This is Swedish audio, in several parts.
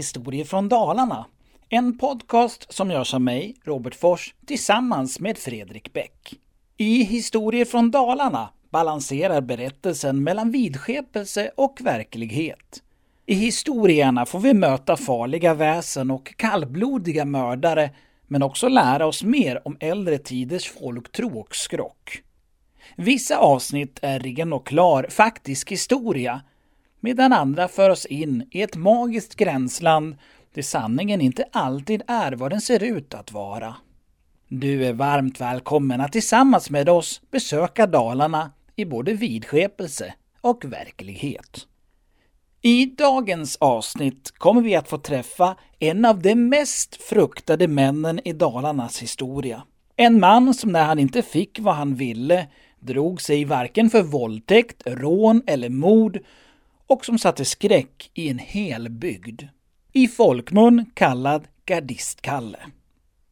Historier från Dalarna. En podcast som görs av mig, Robert Fors, tillsammans med Fredrik Bäck. I Historier från Dalarna balanserar berättelsen mellan vidskepelse och verklighet. I historierna får vi möta farliga väsen och kallblodiga mördare, men också lära oss mer om äldre tiders folktro och skrock. Vissa avsnitt är ren och klar faktisk historia, medan andra för oss in i ett magiskt gränsland där sanningen inte alltid är vad den ser ut att vara. Du är varmt välkommen att tillsammans med oss besöka Dalarna i både vidskepelse och verklighet. I dagens avsnitt kommer vi att få träffa en av de mest fruktade männen i Dalarnas historia. En man som när han inte fick vad han ville drog sig varken för våldtäkt, rån eller mord och som satte skräck i en hel bygd. I folkmun kallad Gardistkalle.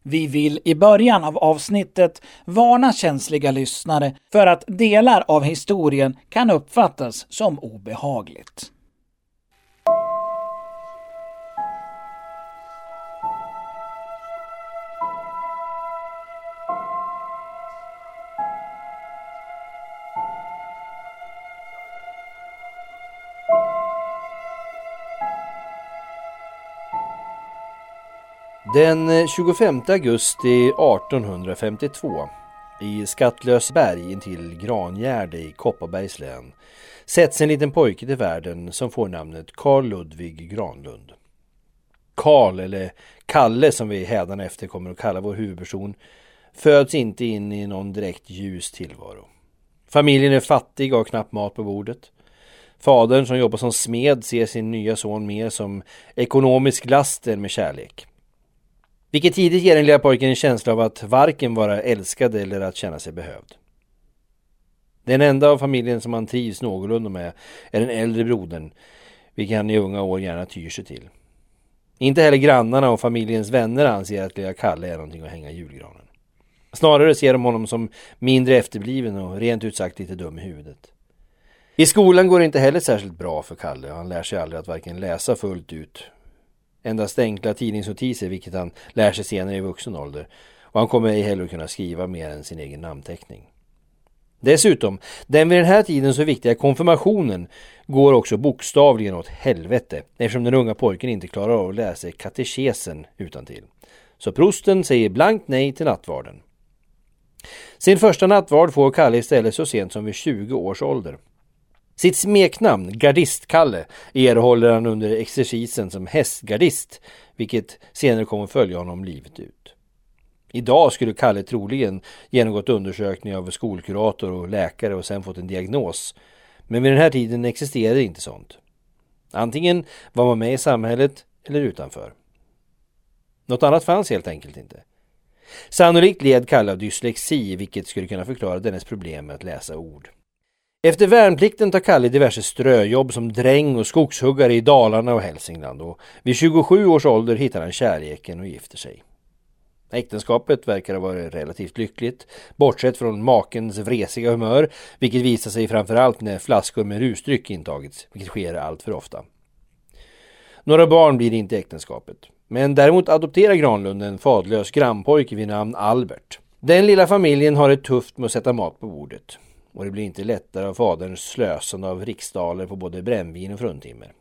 Vi vill i början av avsnittet varna känsliga lyssnare för att delar av historien kan uppfattas som obehagligt. Den eh, 25 augusti 1852 i Skattlösberg intill Grangärde i Kopparbergs län sätts en liten pojke till världen som får namnet Carl Ludvig Granlund. Karl, eller Kalle som vi hädanefter kommer att kalla vår huvudperson, föds inte in i någon direkt ljus tillvaro. Familjen är fattig och har knappt mat på bordet. Fadern som jobbar som smed ser sin nya son mer som ekonomisk last än med kärlek. Vilket tidigt ger den lilla pojken en känsla av att varken vara älskad eller att känna sig behövd. Den enda av familjen som han trivs någorlunda med är den äldre brodern, vilken han i unga år gärna tyr sig till. Inte heller grannarna och familjens vänner anser att lilla Kalle är någonting att hänga i julgranen. Snarare ser de honom som mindre efterbliven och rent ut sagt lite dum i huvudet. I skolan går det inte heller särskilt bra för Kalle och han lär sig aldrig att varken läsa fullt ut Endast enkla tidningsnotiser, vilket han lär sig senare i vuxen ålder. Och han kommer ej heller kunna skriva mer än sin egen namnteckning. Dessutom, den vid den här tiden så viktiga konfirmationen går också bokstavligen åt helvete eftersom den unga pojken inte klarar av att läsa katekesen utan till. Så prosten säger blankt nej till nattvarden. Sin första nattvard får Kalle istället så sent som vid 20 års ålder. Sitt smeknamn, Gardistkalle, erhåller han under exercisen som hästgardist, vilket senare kommer följa honom livet ut. Idag skulle Kalle troligen genomgått undersökning av skolkurator och läkare och sen fått en diagnos. Men vid den här tiden existerade inte sånt. Antingen var man med i samhället eller utanför. Något annat fanns helt enkelt inte. Sannolikt led Kalle av dyslexi, vilket skulle kunna förklara dennes problem med att läsa ord. Efter värnplikten tar Kalle diverse ströjobb som dräng och skogshuggare i Dalarna och Hälsingland och vid 27 års ålder hittar han kärleken och gifter sig. Äktenskapet verkar ha varit relativt lyckligt, bortsett från makens vresiga humör, vilket visar sig framförallt när flaskor med rusdryck intagits, vilket sker allt för ofta. Några barn blir det inte i äktenskapet, men däremot adopterar Granlund en fadlös grannpojke vid namn Albert. Den lilla familjen har det tufft med att sätta mat på bordet och det blir inte lättare av faderns slösande av riksdaler på både brännvin och fruntimmer.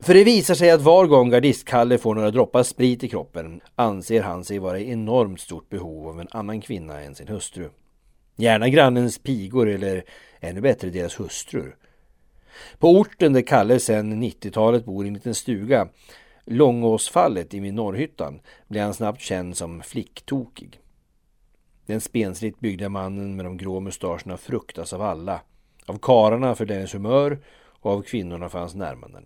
För det visar sig att var gång gardistkalle får några droppar sprit i kroppen anser han sig vara i enormt stort behov av en annan kvinna än sin hustru. Gärna grannens pigor eller ännu bättre deras hustrur. På orten där Kalle sedan 90-talet bor i en liten stuga, Långåsfallet i Norrhyttan, blir han snabbt känd som flicktokig. Den spensligt byggda mannen med de grå mustascherna fruktas av alla. Av kararna för dennes humör och av kvinnorna för hans närmanden.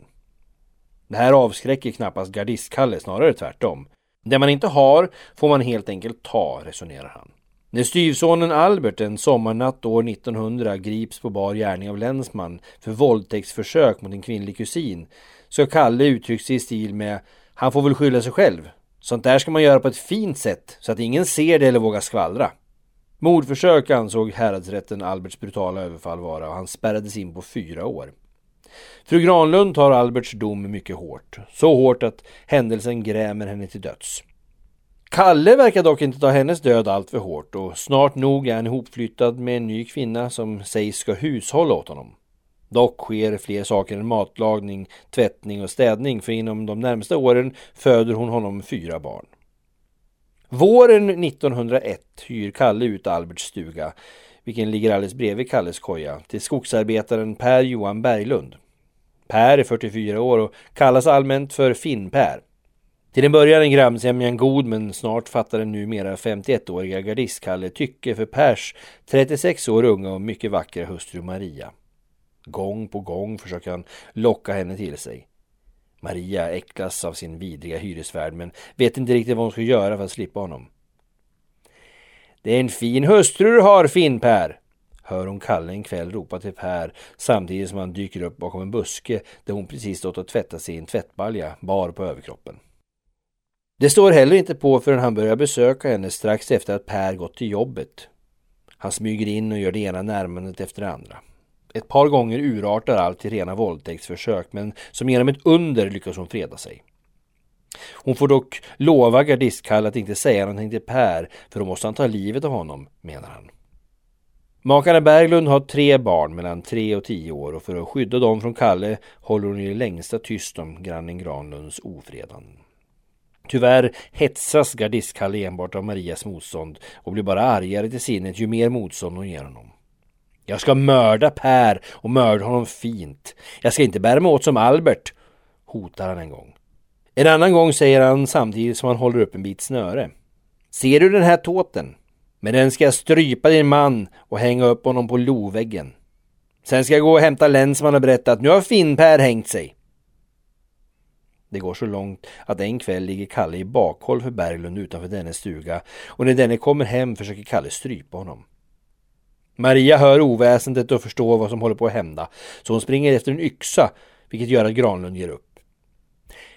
Det här avskräcker knappast gardistkalle, snarare tvärtom. Det man inte har får man helt enkelt ta, resonerar han. När styvsonen Albert en sommarnatt år 1900 grips på bar gärning av länsman för våldtäktsförsök mot en kvinnlig kusin så Kalle uttryckt sig i stil med han får väl skylla sig själv. Sånt där ska man göra på ett fint sätt så att ingen ser det eller vågar skvallra. Mordförsök ansåg häradsrätten Alberts brutala överfall vara och han spärrades in på fyra år. Fru Granlund tar Alberts dom mycket hårt. Så hårt att händelsen grämer henne till döds. Kalle verkar dock inte ta hennes död allt för hårt och snart nog är han ihopflyttad med en ny kvinna som sägs ska hushålla åt honom. Dock sker fler saker än matlagning, tvättning och städning för inom de närmaste åren föder hon honom fyra barn. Våren 1901 hyr Kalle ut Alberts stuga, vilken ligger alldeles bredvid Kalles koja, till skogsarbetaren Per Johan Berglund. Per är 44 år och kallas allmänt för Finn-Per. Till en början är grannsämjan god men snart fattar den numera 51-åriga gardistkalle tycke för Pers 36 år unga och mycket vackra hustru Maria. Gång på gång försöker han locka henne till sig. Maria äcklas av sin vidriga hyresvärd men vet inte riktigt vad hon ska göra för att slippa honom. Det är en fin hustru du har Finn-Per, hör hon Kalle en kväll ropa till Per samtidigt som han dyker upp bakom en buske där hon precis stått och tvättat sig i en tvättbalja bar på överkroppen. Det står heller inte på förrän han börjar besöka henne strax efter att Per gått till jobbet. Han smyger in och gör det ena närmandet efter det andra. Ett par gånger urartar allt till rena våldtäktsförsök men som genom ett under lyckas hon freda sig. Hon får dock lova gardistkall att inte säga någonting till Per för då måste han ta livet av honom, menar han. Makarna Berglund har tre barn mellan tre och tio år och för att skydda dem från Kalle håller hon i det längsta tyst om grannen Granlunds ofredanden. Tyvärr hetsas gardistkalle enbart av Marias motstånd och blir bara argare till sinnet ju mer motstånd hon ger honom. Jag ska mörda Per och mörda honom fint. Jag ska inte bära mig åt som Albert, hotar han en gång. En annan gång säger han samtidigt som han håller upp en bit snöre. Ser du den här tåten? Med den ska jag strypa din man och hänga upp honom på loväggen. Sen ska jag gå och hämta länsman och berätta att nu har Finn-Per hängt sig. Det går så långt att en kväll ligger Kalle i bakhåll för Berglund utanför dennes stuga och när denne kommer hem försöker Kalle strypa honom. Maria hör oväsendet och förstår vad som håller på att hända så hon springer efter en yxa vilket gör att Granlund ger upp.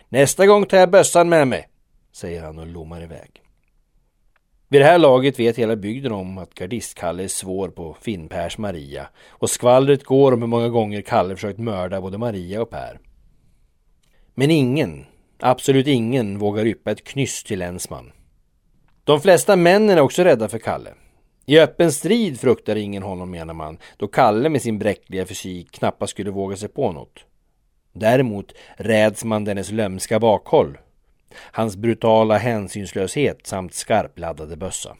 Nästa gång tar jag bössan med mig, säger han och lommar iväg. Vid det här laget vet hela bygden om att gardistkalle är svår på Finn-Pers Maria och skvallret går om hur många gånger Kalle försökt mörda både Maria och Per. Men ingen, absolut ingen, vågar yppa ett knyst till länsman. De flesta männen är också rädda för Kalle. I öppen strid fruktar ingen honom menar man, då Kalle med sin bräckliga fysik knappast skulle våga sig på något. Däremot räds man dennes lömska bakhåll, hans brutala hänsynslöshet samt skarpladdade bössa.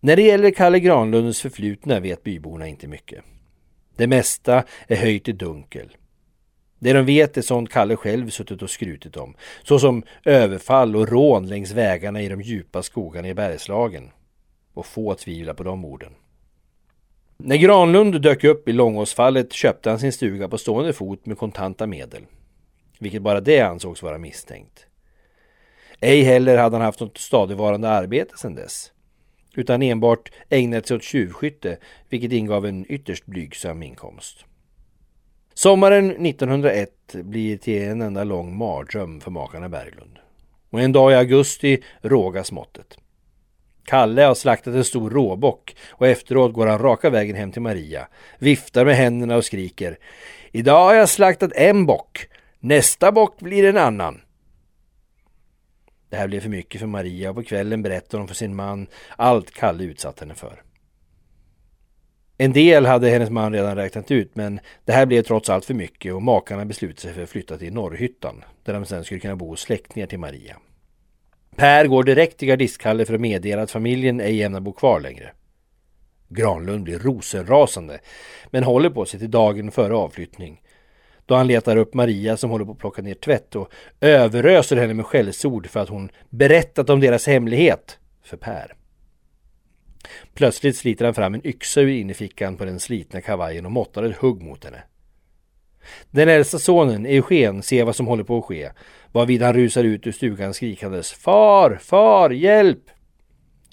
När det gäller Kalle Granlunds förflutna vet byborna inte mycket. Det mesta är höjt i dunkel. Det de vet är sånt Kalle själv suttit och skrutit om, såsom överfall och rån längs vägarna i de djupa skogarna i Bergslagen. Och få tvivlar på de orden. När Granlund dök upp i Långåsfallet köpte han sin stuga på stående fot med kontanta medel. Vilket bara det ansågs vara misstänkt. Ej heller hade han haft något stadigvarande arbete sedan dess. Utan enbart ägnat sig åt tjuvskytte, vilket ingav en ytterst blygsam inkomst. Sommaren 1901 blir till en enda lång mardröm för makarna Berglund. Och en dag i augusti rågas måttet. Kalle har slaktat en stor råbock och efteråt går han raka vägen hem till Maria, viftar med händerna och skriker Idag har jag slaktat en bock, nästa bock blir en annan. Det här blev för mycket för Maria och på kvällen berättar hon för sin man allt Kalle utsatt henne för. En del hade hennes man redan räknat ut men det här blev trots allt för mycket och makarna beslutade sig för att flytta till Norrhyttan där de sen skulle kunna bo hos släktingar till Maria. Per går direkt till gardistkalle för att meddela att familjen ej ämnar bo kvar längre. Granlund blir rosenrasande men håller på sig till dagen före avflyttning. Då han letar upp Maria som håller på att plocka ner tvätt och överöser henne med skällsord för att hon berättat om deras hemlighet för Per. Plötsligt sliter han fram en yxa ur innerfickan på den slitna kavajen och måttar ett hugg mot henne. Den äldsta sonen, Eugen, ser vad som håller på att ske, varvid han rusar ut ur stugan skrikandes Far, far, hjälp!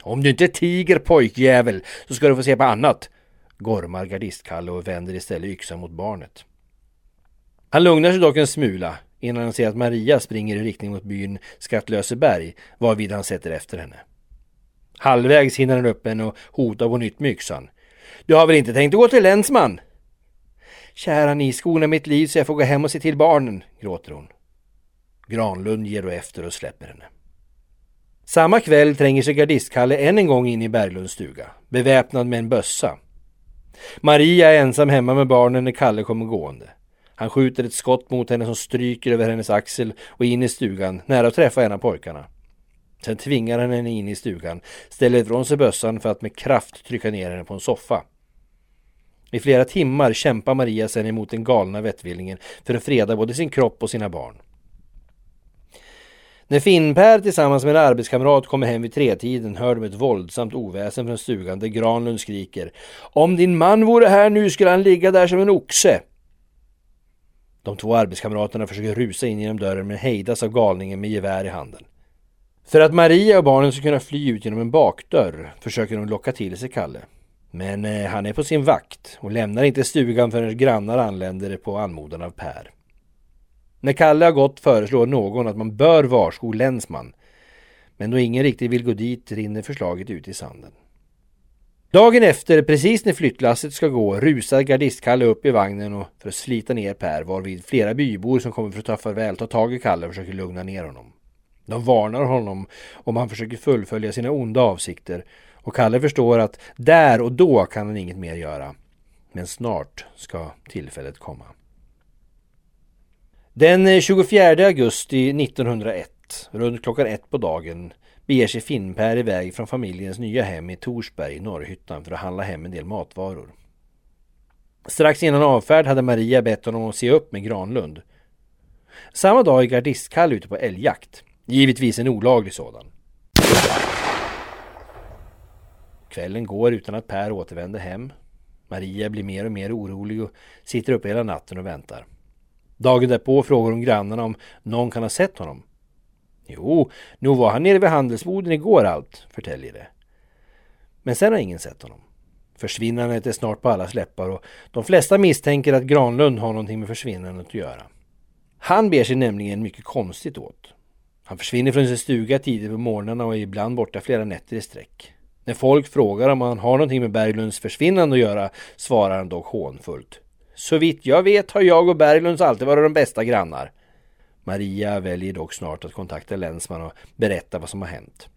Om du inte tiger pojkjävel så ska du få se på annat, gormar gardistkalle och vänder istället yxan mot barnet. Han lugnar sig dock en smula innan han ser att Maria springer i riktning mot byn Skattlöseberg varvid han sätter efter henne. Halvvägs hinner han upp henne och hotar på nytt med yxan. Du har väl inte tänkt att gå till länsman? Kära ni, skona mitt liv så jag får gå hem och se till barnen, gråter hon. Granlund ger då efter och släpper henne. Samma kväll tränger sig gardistkalle än en gång in i Berglunds stuga, beväpnad med en bössa. Maria är ensam hemma med barnen när Kalle kommer gående. Han skjuter ett skott mot henne som stryker över hennes axel och in i stugan, nära att träffa en av pojkarna. Sen tvingar han henne in i stugan, ställer ifrån sig bössan för att med kraft trycka ner henne på en soffa. I flera timmar kämpar Maria sedan emot den galna vettvillingen för att freda både sin kropp och sina barn. När Finnpär tillsammans med en arbetskamrat kommer hem vid tretiden hör de ett våldsamt oväsen från stugan där Granlund skriker Om din man vore här nu skulle han ligga där som en oxe. De två arbetskamraterna försöker rusa in genom dörren men hejdas av galningen med gevär i handen. För att Maria och barnen ska kunna fly ut genom en bakdörr försöker de locka till sig Kalle. Men eh, han är på sin vakt och lämnar inte stugan förrän grannar anländer på anmodan av Per. När Kalle har gått föreslår någon att man bör varsko länsman. Men då ingen riktigt vill gå dit rinner förslaget ut i sanden. Dagen efter, precis när flyttlasset ska gå, rusar gardistkalle upp i vagnen och för att slita ner Per varvid flera bybor som kommer för att ta farväl tar tag i Kalle och försöker lugna ner honom. De varnar honom om han försöker fullfölja sina onda avsikter och Kalle förstår att där och då kan han inget mer göra. Men snart ska tillfället komma. Den eh, 24 augusti 1901, runt klockan ett på dagen, beger sig Finnpär iväg från familjens nya hem i Torsberg, i Norrhyttan, för att handla hem en del matvaror. Strax innan avfärd hade Maria bett honom att se upp med Granlund. Samma dag är gardistkalle ute på älgjakt. Givetvis en olaglig sådan. Kvällen går utan att Per återvänder hem. Maria blir mer och mer orolig och sitter uppe hela natten och väntar. Dagen därpå frågar hon grannarna om någon kan ha sett honom. Jo, nog var han nere vid handelsboden igår allt, förtäljer det. Men sen har ingen sett honom. Försvinnandet är snart på allas läppar och de flesta misstänker att Granlund har någonting med försvinnandet att göra. Han ber sig nämligen mycket konstigt åt. Han försvinner från sin stuga tidigt på morgnarna och är ibland borta flera nätter i sträck. När folk frågar om han har någonting med Berglunds försvinnande att göra svarar han dock hånfullt. Så vitt jag vet har jag och Berglunds alltid varit de bästa grannar. Maria väljer dock snart att kontakta länsman och berätta vad som har hänt.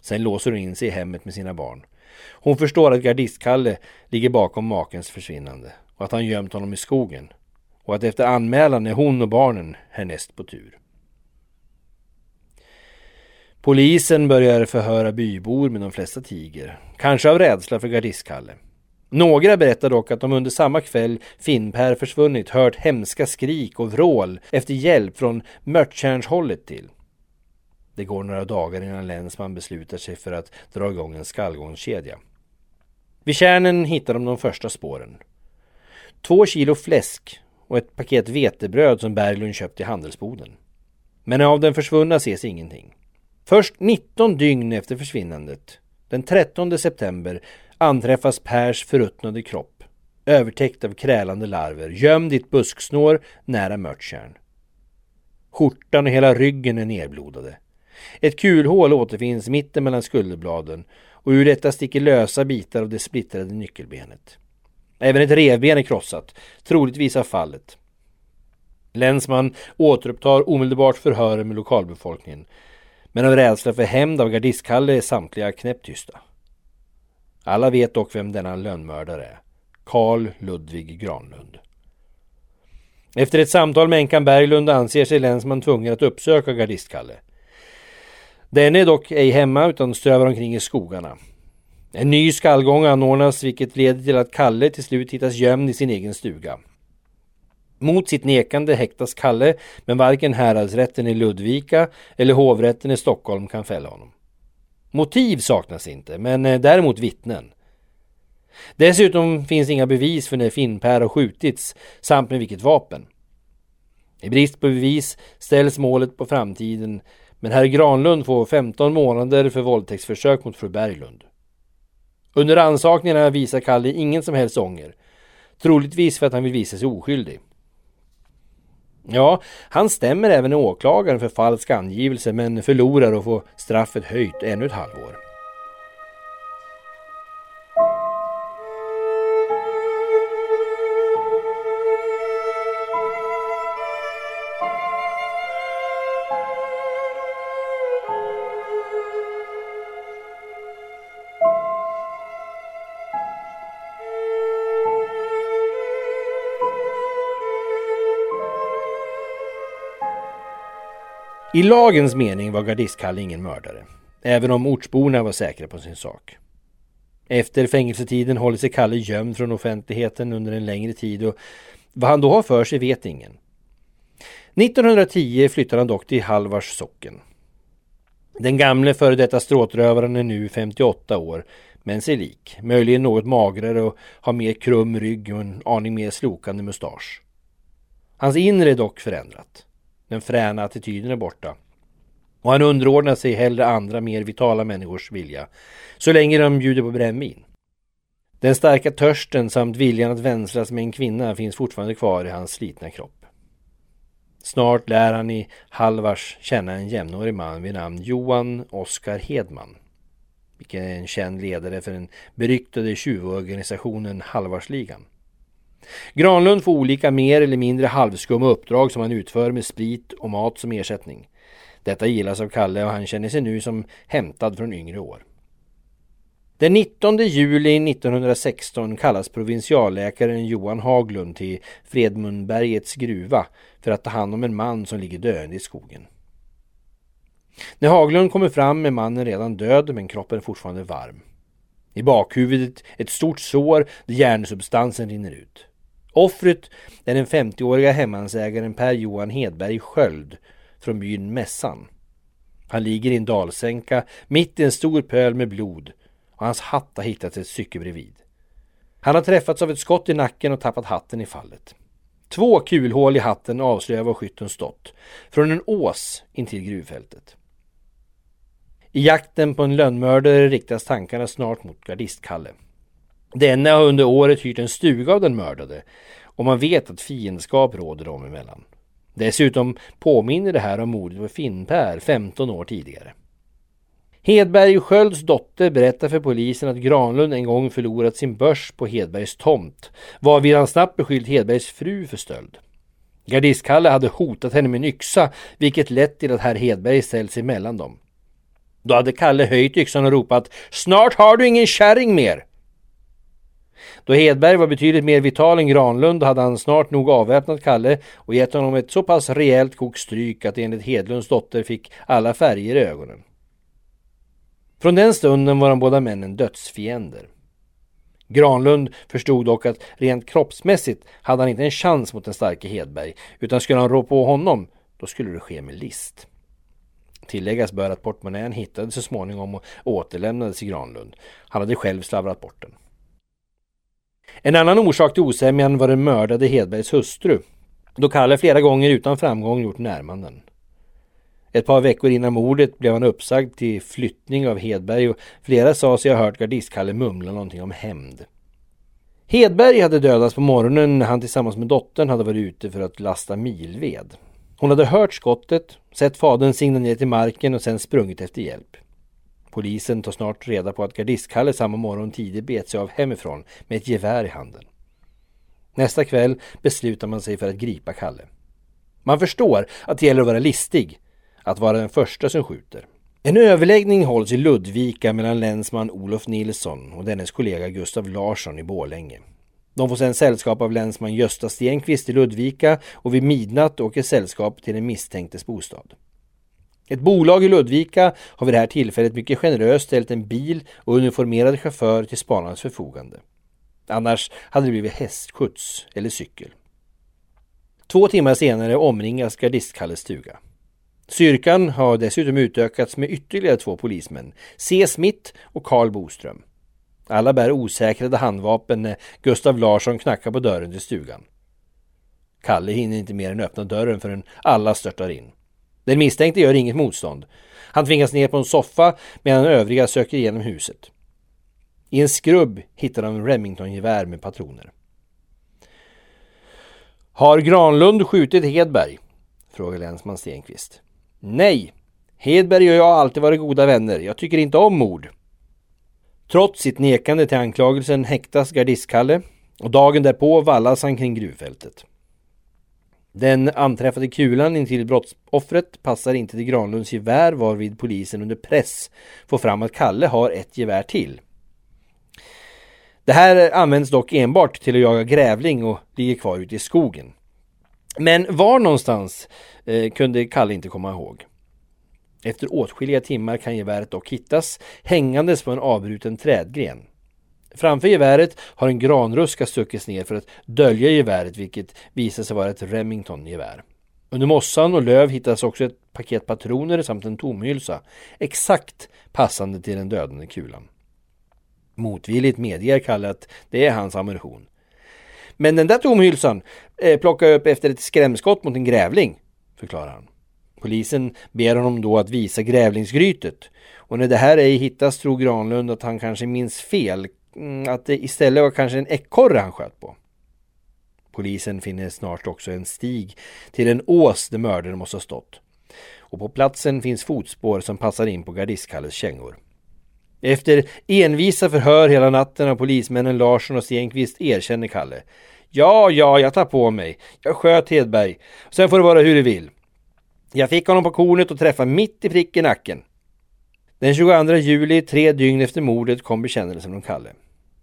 Sen låser hon in sig i hemmet med sina barn. Hon förstår att gardistkalle ligger bakom makens försvinnande och att han gömt honom i skogen och att efter anmälan är hon och barnen härnäst på tur. Polisen börjar förhöra bybor men de flesta tiger. Kanske av rädsla för gardistkalle. Några berättar dock att de under samma kväll Finnpär försvunnit hört hemska skrik och vrål efter hjälp från Mörttjärnshållet till. Det går några dagar innan länsman beslutar sig för att dra igång en skallgångskedja. Vid kärnen hittar de de första spåren. Två kilo fläsk och ett paket vetebröd som Berglund köpt i handelsboden. Men av den försvunna ses ingenting. Först 19 dygn efter försvinnandet, den 13 september, anträffas Pers förruttnade kropp, övertäckt av krälande larver, gömd i ett busksnår nära Mörttjärn. Skjortan och hela ryggen är nerblodade. Ett kulhål återfinns mitten mellan skulderbladen och ur detta sticker lösa bitar av det splittrade nyckelbenet. Även ett revben är krossat, troligtvis av fallet. Länsman återupptar omedelbart förhören med lokalbefolkningen men av rädsla för hämnd av gardistkalle är samtliga knäpptysta. Alla vet dock vem denna lönnmördare är. Karl Ludvig Granlund. Efter ett samtal med änkan Berglund anser sig länsman tvungen att uppsöka gardistkalle. Den är dock ej hemma utan strövar omkring i skogarna. En ny skallgång anordnas vilket leder till att Kalle till slut hittas gömd i sin egen stuga. Mot sitt nekande häktas Kalle, men varken häradsrätten i Ludvika eller hovrätten i Stockholm kan fälla honom. Motiv saknas inte, men eh, däremot vittnen. Dessutom finns inga bevis för när Finnpär har skjutits samt med vilket vapen. I brist på bevis ställs målet på framtiden men herr Granlund får 15 månader för våldtäktsförsök mot fru Berglund. Under ansakningarna visar Kalle ingen som helst ånger. Troligtvis för att han vill visa sig oskyldig. Ja, han stämmer även åklagaren för falsk angivelse men förlorar och får straffet höjt ännu ett halvår. I lagens mening var gardistkalle ingen mördare, även om ortsborna var säkra på sin sak. Efter fängelsetiden håller sig Kalle gömd från offentligheten under en längre tid och vad han då har för sig vet ingen. 1910 flyttar han dock till Halvars socken. Den gamle före detta stråtrövaren är nu 58 år men sig lik, möjligen något magrare och har mer krum rygg och en aning mer slokande mustasch. Hans inre är dock förändrat. Den fräna attityden är borta. Och han underordnar sig hellre andra mer vitala människors vilja, så länge de bjuder på brännvin. Den starka törsten samt viljan att vänslas med en kvinna finns fortfarande kvar i hans slitna kropp. Snart lär han i Halvars känna en jämnårig man vid namn Johan Oskar Hedman. Vilken är en känd ledare för den beryktade tjuvorganisationen Halvarsligan. Granlund får olika mer eller mindre halvskumma uppdrag som han utför med sprit och mat som ersättning. Detta gillas av Kalle och han känner sig nu som hämtad från yngre år. Den 19 juli 1916 kallas provinsialläkaren Johan Haglund till Fredmundbergets gruva för att ta hand om en man som ligger döende i skogen. När Haglund kommer fram är mannen redan död men kroppen är fortfarande varm. I bakhuvudet ett stort sår där hjärnsubstansen rinner ut. Offret är den 50-åriga hemmansägaren Per Johan Hedberg Sköld från byn Mässan. Han ligger i en dalsänka mitt i en stor pöl med blod och hans hatt har hittats ett stycke bredvid. Han har träffats av ett skott i nacken och tappat hatten i fallet. Två kulhål i hatten avslöjar var skytten stått, från en ås intill gruvfältet. I jakten på en lönnmördare riktas tankarna snart mot gardistkalle. Denne har under året hyrt en stuga av den mördade och man vet att fiendskap råder dem emellan. Dessutom påminner det här om mordet på Finnpär 15 år tidigare. Hedberg Skölds dotter berättar för polisen att Granlund en gång förlorat sin börs på Hedbergs tomt, varvid han snabbt beskyllt Hedbergs fru för stöld. Gardistkalle hade hotat henne med en yxa, vilket lett till att herr Hedberg ställts emellan dem. Då hade Kalle höjt yxan och ropat ”Snart har du ingen kärring mer!” Då Hedberg var betydligt mer vital än Granlund hade han snart nog avväpnat Kalle och gett honom ett så pass rejält kokstryk att enligt Hedlunds dotter fick alla färger i ögonen. Från den stunden var de båda männen dödsfiender. Granlund förstod dock att rent kroppsmässigt hade han inte en chans mot den starke Hedberg utan skulle han rå på honom då skulle det ske med list. Tilläggas bör att portmonnän hittades så småningom och återlämnades till Granlund. Han hade själv slavrat bort den. En annan orsak till osämjan var den mördade Hedbergs hustru, då Kalle flera gånger utan framgång gjort närmanden. Ett par veckor innan mordet blev han uppsagd till flyttning av Hedberg och flera sa sig ha hört gardistkalle mumla någonting om hämnd. Hedberg hade dödats på morgonen när han tillsammans med dottern hade varit ute för att lasta milved. Hon hade hört skottet, sett fadern signa ner till marken och sen sprungit efter hjälp. Polisen tar snart reda på att gardistkalle samma morgon tidigt bet sig av hemifrån med ett gevär i handen. Nästa kväll beslutar man sig för att gripa Kalle. Man förstår att det gäller att vara listig, att vara den första som skjuter. En överläggning hålls i Ludvika mellan länsman Olof Nilsson och dennes kollega Gustav Larsson i Bålänge. De får sedan sällskap av länsman Gösta Stenqvist i Ludvika och vid midnatt åker sällskap till den misstänktes bostad. Ett bolag i Ludvika har vid det här tillfället mycket generöst ställt en bil och uniformerad chaufför till spanarnas förfogande. Annars hade det blivit hästskjuts eller cykel. Två timmar senare omringas gardistkalles stuga. Styrkan har dessutom utökats med ytterligare två polismän, C. Smith och Carl Boström. Alla bär osäkrade handvapen när Gustav Larsson knackar på dörren till stugan. Kalle hinner inte mer än öppna dörren förrän alla störtar in. Den misstänkte gör inget motstånd. Han tvingas ner på en soffa medan övriga söker igenom huset. I en skrubb hittar de Remingtongevär med patroner. Har Granlund skjutit Hedberg? frågar länsman Stenqvist. Nej, Hedberg och jag har alltid varit goda vänner. Jag tycker inte om mord. Trots sitt nekande till anklagelsen häktas gardistkalle och dagen därpå vallas han kring gruvfältet. Den anträffade kulan intill brottsoffret passar inte till Granlunds gevär varvid polisen under press får fram att Kalle har ett gevär till. Det här används dock enbart till att jaga grävling och ligger kvar ute i skogen. Men var någonstans eh, kunde Kalle inte komma ihåg. Efter åtskilliga timmar kan geväret dock hittas hängandes på en avbruten trädgren. Framför geväret har en granruska stuckits ner för att dölja geväret vilket visar sig vara ett Remington-gevär. Under mossan och löv hittas också ett paket patroner samt en tomhylsa, exakt passande till den dödande kulan. Motvilligt medger Kalle att det är hans ammunition. Men den där tomhylsan eh, plockade jag upp efter ett skrämskott mot en grävling, förklarar han. Polisen ber honom då att visa grävlingsgrytet. Och när det här ej hittas tror Granlund att han kanske minns fel. Mm, att det istället var kanske en ekorre han sköt på. Polisen finner snart också en stig till en ås där mördaren måste ha stått. Och på platsen finns fotspår som passar in på gardistkalles kängor. Efter envisa förhör hela natten av polismännen Larsson och Stenqvist erkänner Kalle. Ja, ja, jag tar på mig. Jag sköt Hedberg. Sen får det vara hur det vill. Jag fick honom på kornet och träffade mitt i prick i nacken. Den 22 juli, tre dygn efter mordet, kom bekännelsen från Kalle.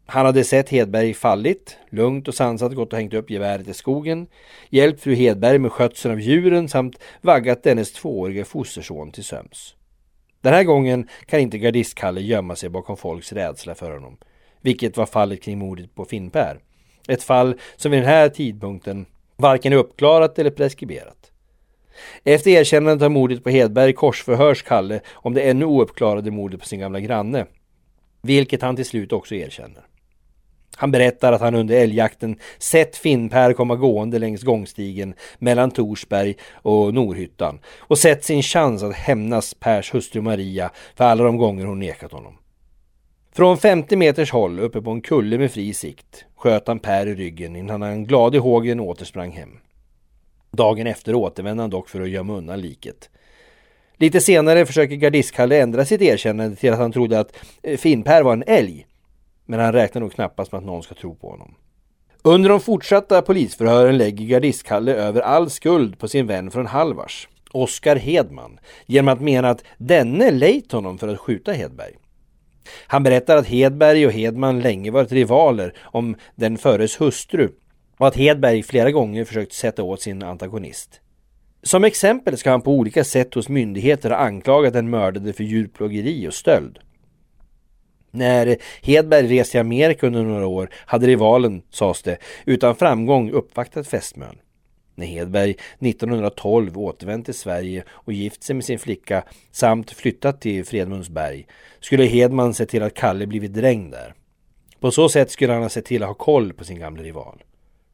Han hade sett Hedberg fallit, lugnt och sansat gått och hängt upp geväret i skogen, hjälpt fru Hedberg med skötseln av djuren samt vaggat dennes tvåårige fosterson till söms. Den här gången kan inte gardistkalle gömma sig bakom folks rädsla för honom, vilket var fallet kring mordet på Finnpär. Ett fall som vid den här tidpunkten varken är uppklarat eller preskriberat. Efter erkännandet av mordet på Hedberg korsförhörs Kalle om det ännu ouppklarade mordet på sin gamla granne, vilket han till slut också erkänner. Han berättar att han under älgjakten sett Finnpär komma gående längs gångstigen mellan Torsberg och Norhyttan och sett sin chans att hämnas Pers hustru Maria för alla de gånger hon nekat honom. Från 50 meters håll uppe på en kulle med fri sikt sköt han Per i ryggen innan han glad i hågen återsprang hem. Dagen efter återvände han dock för att gömma undan liket. Lite senare försöker gardistkalle ändra sitt erkännande till att han trodde att eh, Finnpär var en älg men han räknar nog knappast med att någon ska tro på honom. Under de fortsatta polisförhören lägger gardistkalle över all skuld på sin vän från Halvars, Oskar Hedman, genom att mena att denne lejt honom för att skjuta Hedberg. Han berättar att Hedberg och Hedman länge varit rivaler om den föres hustru och att Hedberg flera gånger försökt sätta åt sin antagonist. Som exempel ska han på olika sätt hos myndigheter ha anklagat den mördade för djurplågeri och stöld. När Hedberg reste till Amerika under några år hade rivalen, sades det, utan framgång uppvaktat fästmön. När Hedberg 1912 återvänt till Sverige och gift sig med sin flicka samt flyttat till Fredmundsberg skulle Hedman se till att Kalle blivit dräng där. På så sätt skulle han ha sett till att ha koll på sin gamla rival.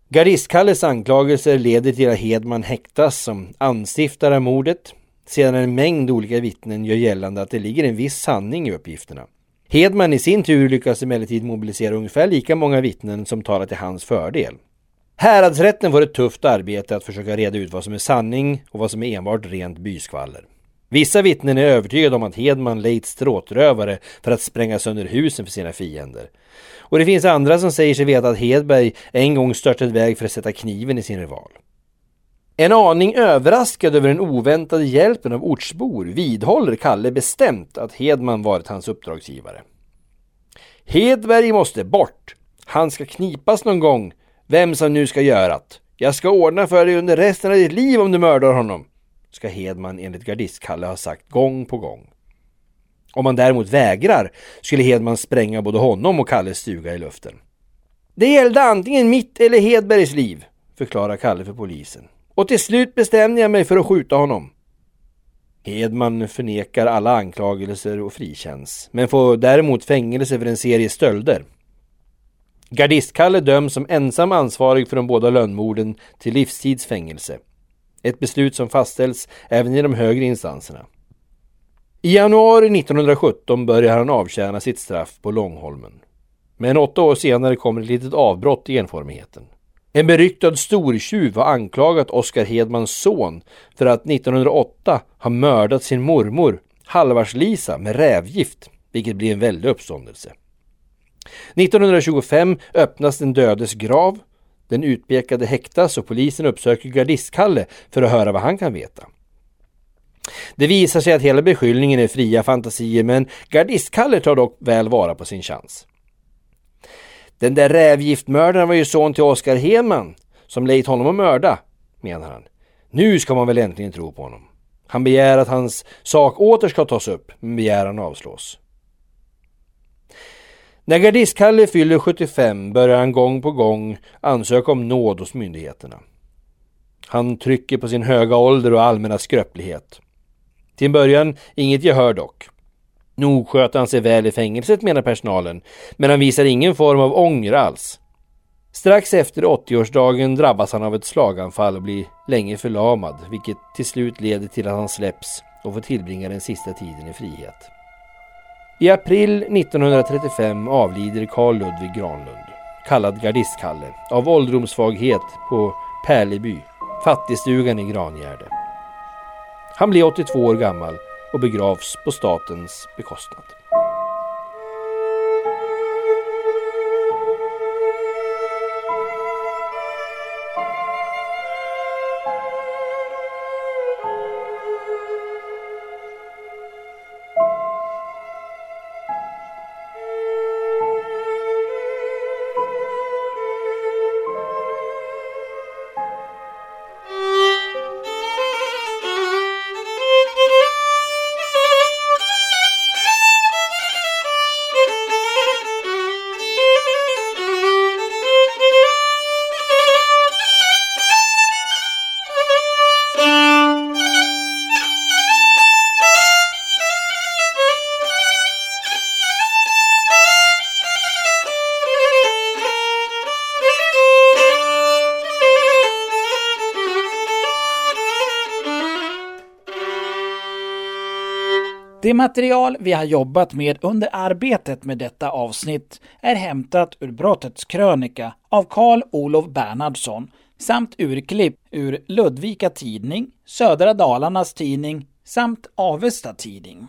Gardistkalles anklagelser leder till att Hedman häktas som anstiftare av mordet sedan en mängd olika vittnen gör gällande att det ligger en viss sanning i uppgifterna. Hedman i sin tur lyckas emellertid mobilisera ungefär lika många vittnen som talar till hans fördel. Häradsrätten får ett tufft arbete att försöka reda ut vad som är sanning och vad som är enbart rent byskvaller. Vissa vittnen är övertygade om att Hedman lejt stråtrövare för att spränga sönder husen för sina fiender. Och det finns andra som säger sig veta att Hedberg en gång störtat iväg för att sätta kniven i sin rival. En aning överraskad över den oväntade hjälpen av ortsbor vidhåller Kalle bestämt att Hedman varit hans uppdragsgivare. Hedberg måste bort. Han ska knipas någon gång, vem som nu ska göra det. Jag ska ordna för dig under resten av ditt liv om du mördar honom, ska Hedman enligt gardistkalle ha sagt gång på gång. Om man däremot vägrar skulle Hedman spränga både honom och Kalles stuga i luften. Det gällde antingen mitt eller Hedbergs liv, förklarar Kalle för polisen. Och till slut bestämde jag mig för att skjuta honom. Hedman förnekar alla anklagelser och frikänns, men får däremot fängelse för en serie stölder. Gardistkalle döms som ensam ansvarig för de båda lönnmorden till livstidsfängelse. Ett beslut som fastställs även i de högre instanserna. I januari 1917 börjar han avtjäna sitt straff på Långholmen. Men åtta år senare kommer ett litet avbrott i enformigheten. En beryktad stortjuv har anklagat Oskar Hedmans son för att 1908 ha mördat sin mormor Halvars-Lisa med rävgift, vilket blir en väldig uppståndelse. 1925 öppnas den dödes grav. Den utpekade häktas och polisen uppsöker gardistkalle för att höra vad han kan veta. Det visar sig att hela beskyllningen är fria fantasier men gardistkalle tar dock väl vara på sin chans. Den där rävgiftmördaren var ju son till Oskar Hedman som lejt honom att mörda, menar han. Nu ska man väl äntligen tro på honom. Han begär att hans sak åter ska tas upp, men begäran avslås. När gardistkalle fyller 75 börjar han gång på gång ansöka om nåd hos myndigheterna. Han trycker på sin höga ålder och allmänna skröplighet. Till en början inget gehör dock. Nog sköt han sig väl i fängelset menar personalen, men han visar ingen form av ånger alls. Strax efter 80-årsdagen drabbas han av ett slaganfall och blir länge förlamad, vilket till slut leder till att han släpps och får tillbringa den sista tiden i frihet. I april 1935 avlider Carl Ludvig Granlund, kallad Gardistkalle, av ålderdomssvaghet på Pärleby, fattigstugan i Grangärde. Han blir 82 år gammal och begravs på statens bekostnad. Det material vi har jobbat med under arbetet med detta avsnitt är hämtat ur Brottets krönika av Carl Olof Bernhardsson samt urklipp ur Ludvika Tidning, Södra Dalarnas Tidning samt Avesta Tidning.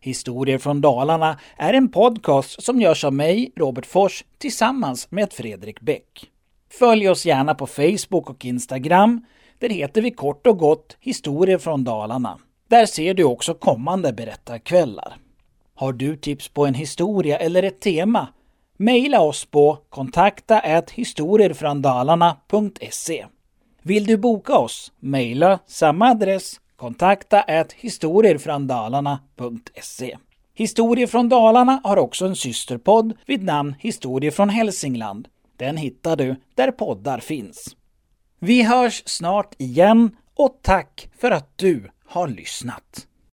Historier från Dalarna är en podcast som görs av mig, Robert Fors, tillsammans med Fredrik Bäck. Följ oss gärna på Facebook och Instagram. Där heter vi kort och gott Historier från Dalarna. Där ser du också kommande berättarkvällar. Har du tips på en historia eller ett tema? Maila oss på kontakta historierfrandalarna.se. Vill du boka oss? Maila samma adress kontakta historierfrandalarna.se. Historier från Dalarna har också en systerpodd vid namn Historier från Hälsingland. Den hittar du där poddar finns. Vi hörs snart igen och tack för att du har lyssnat.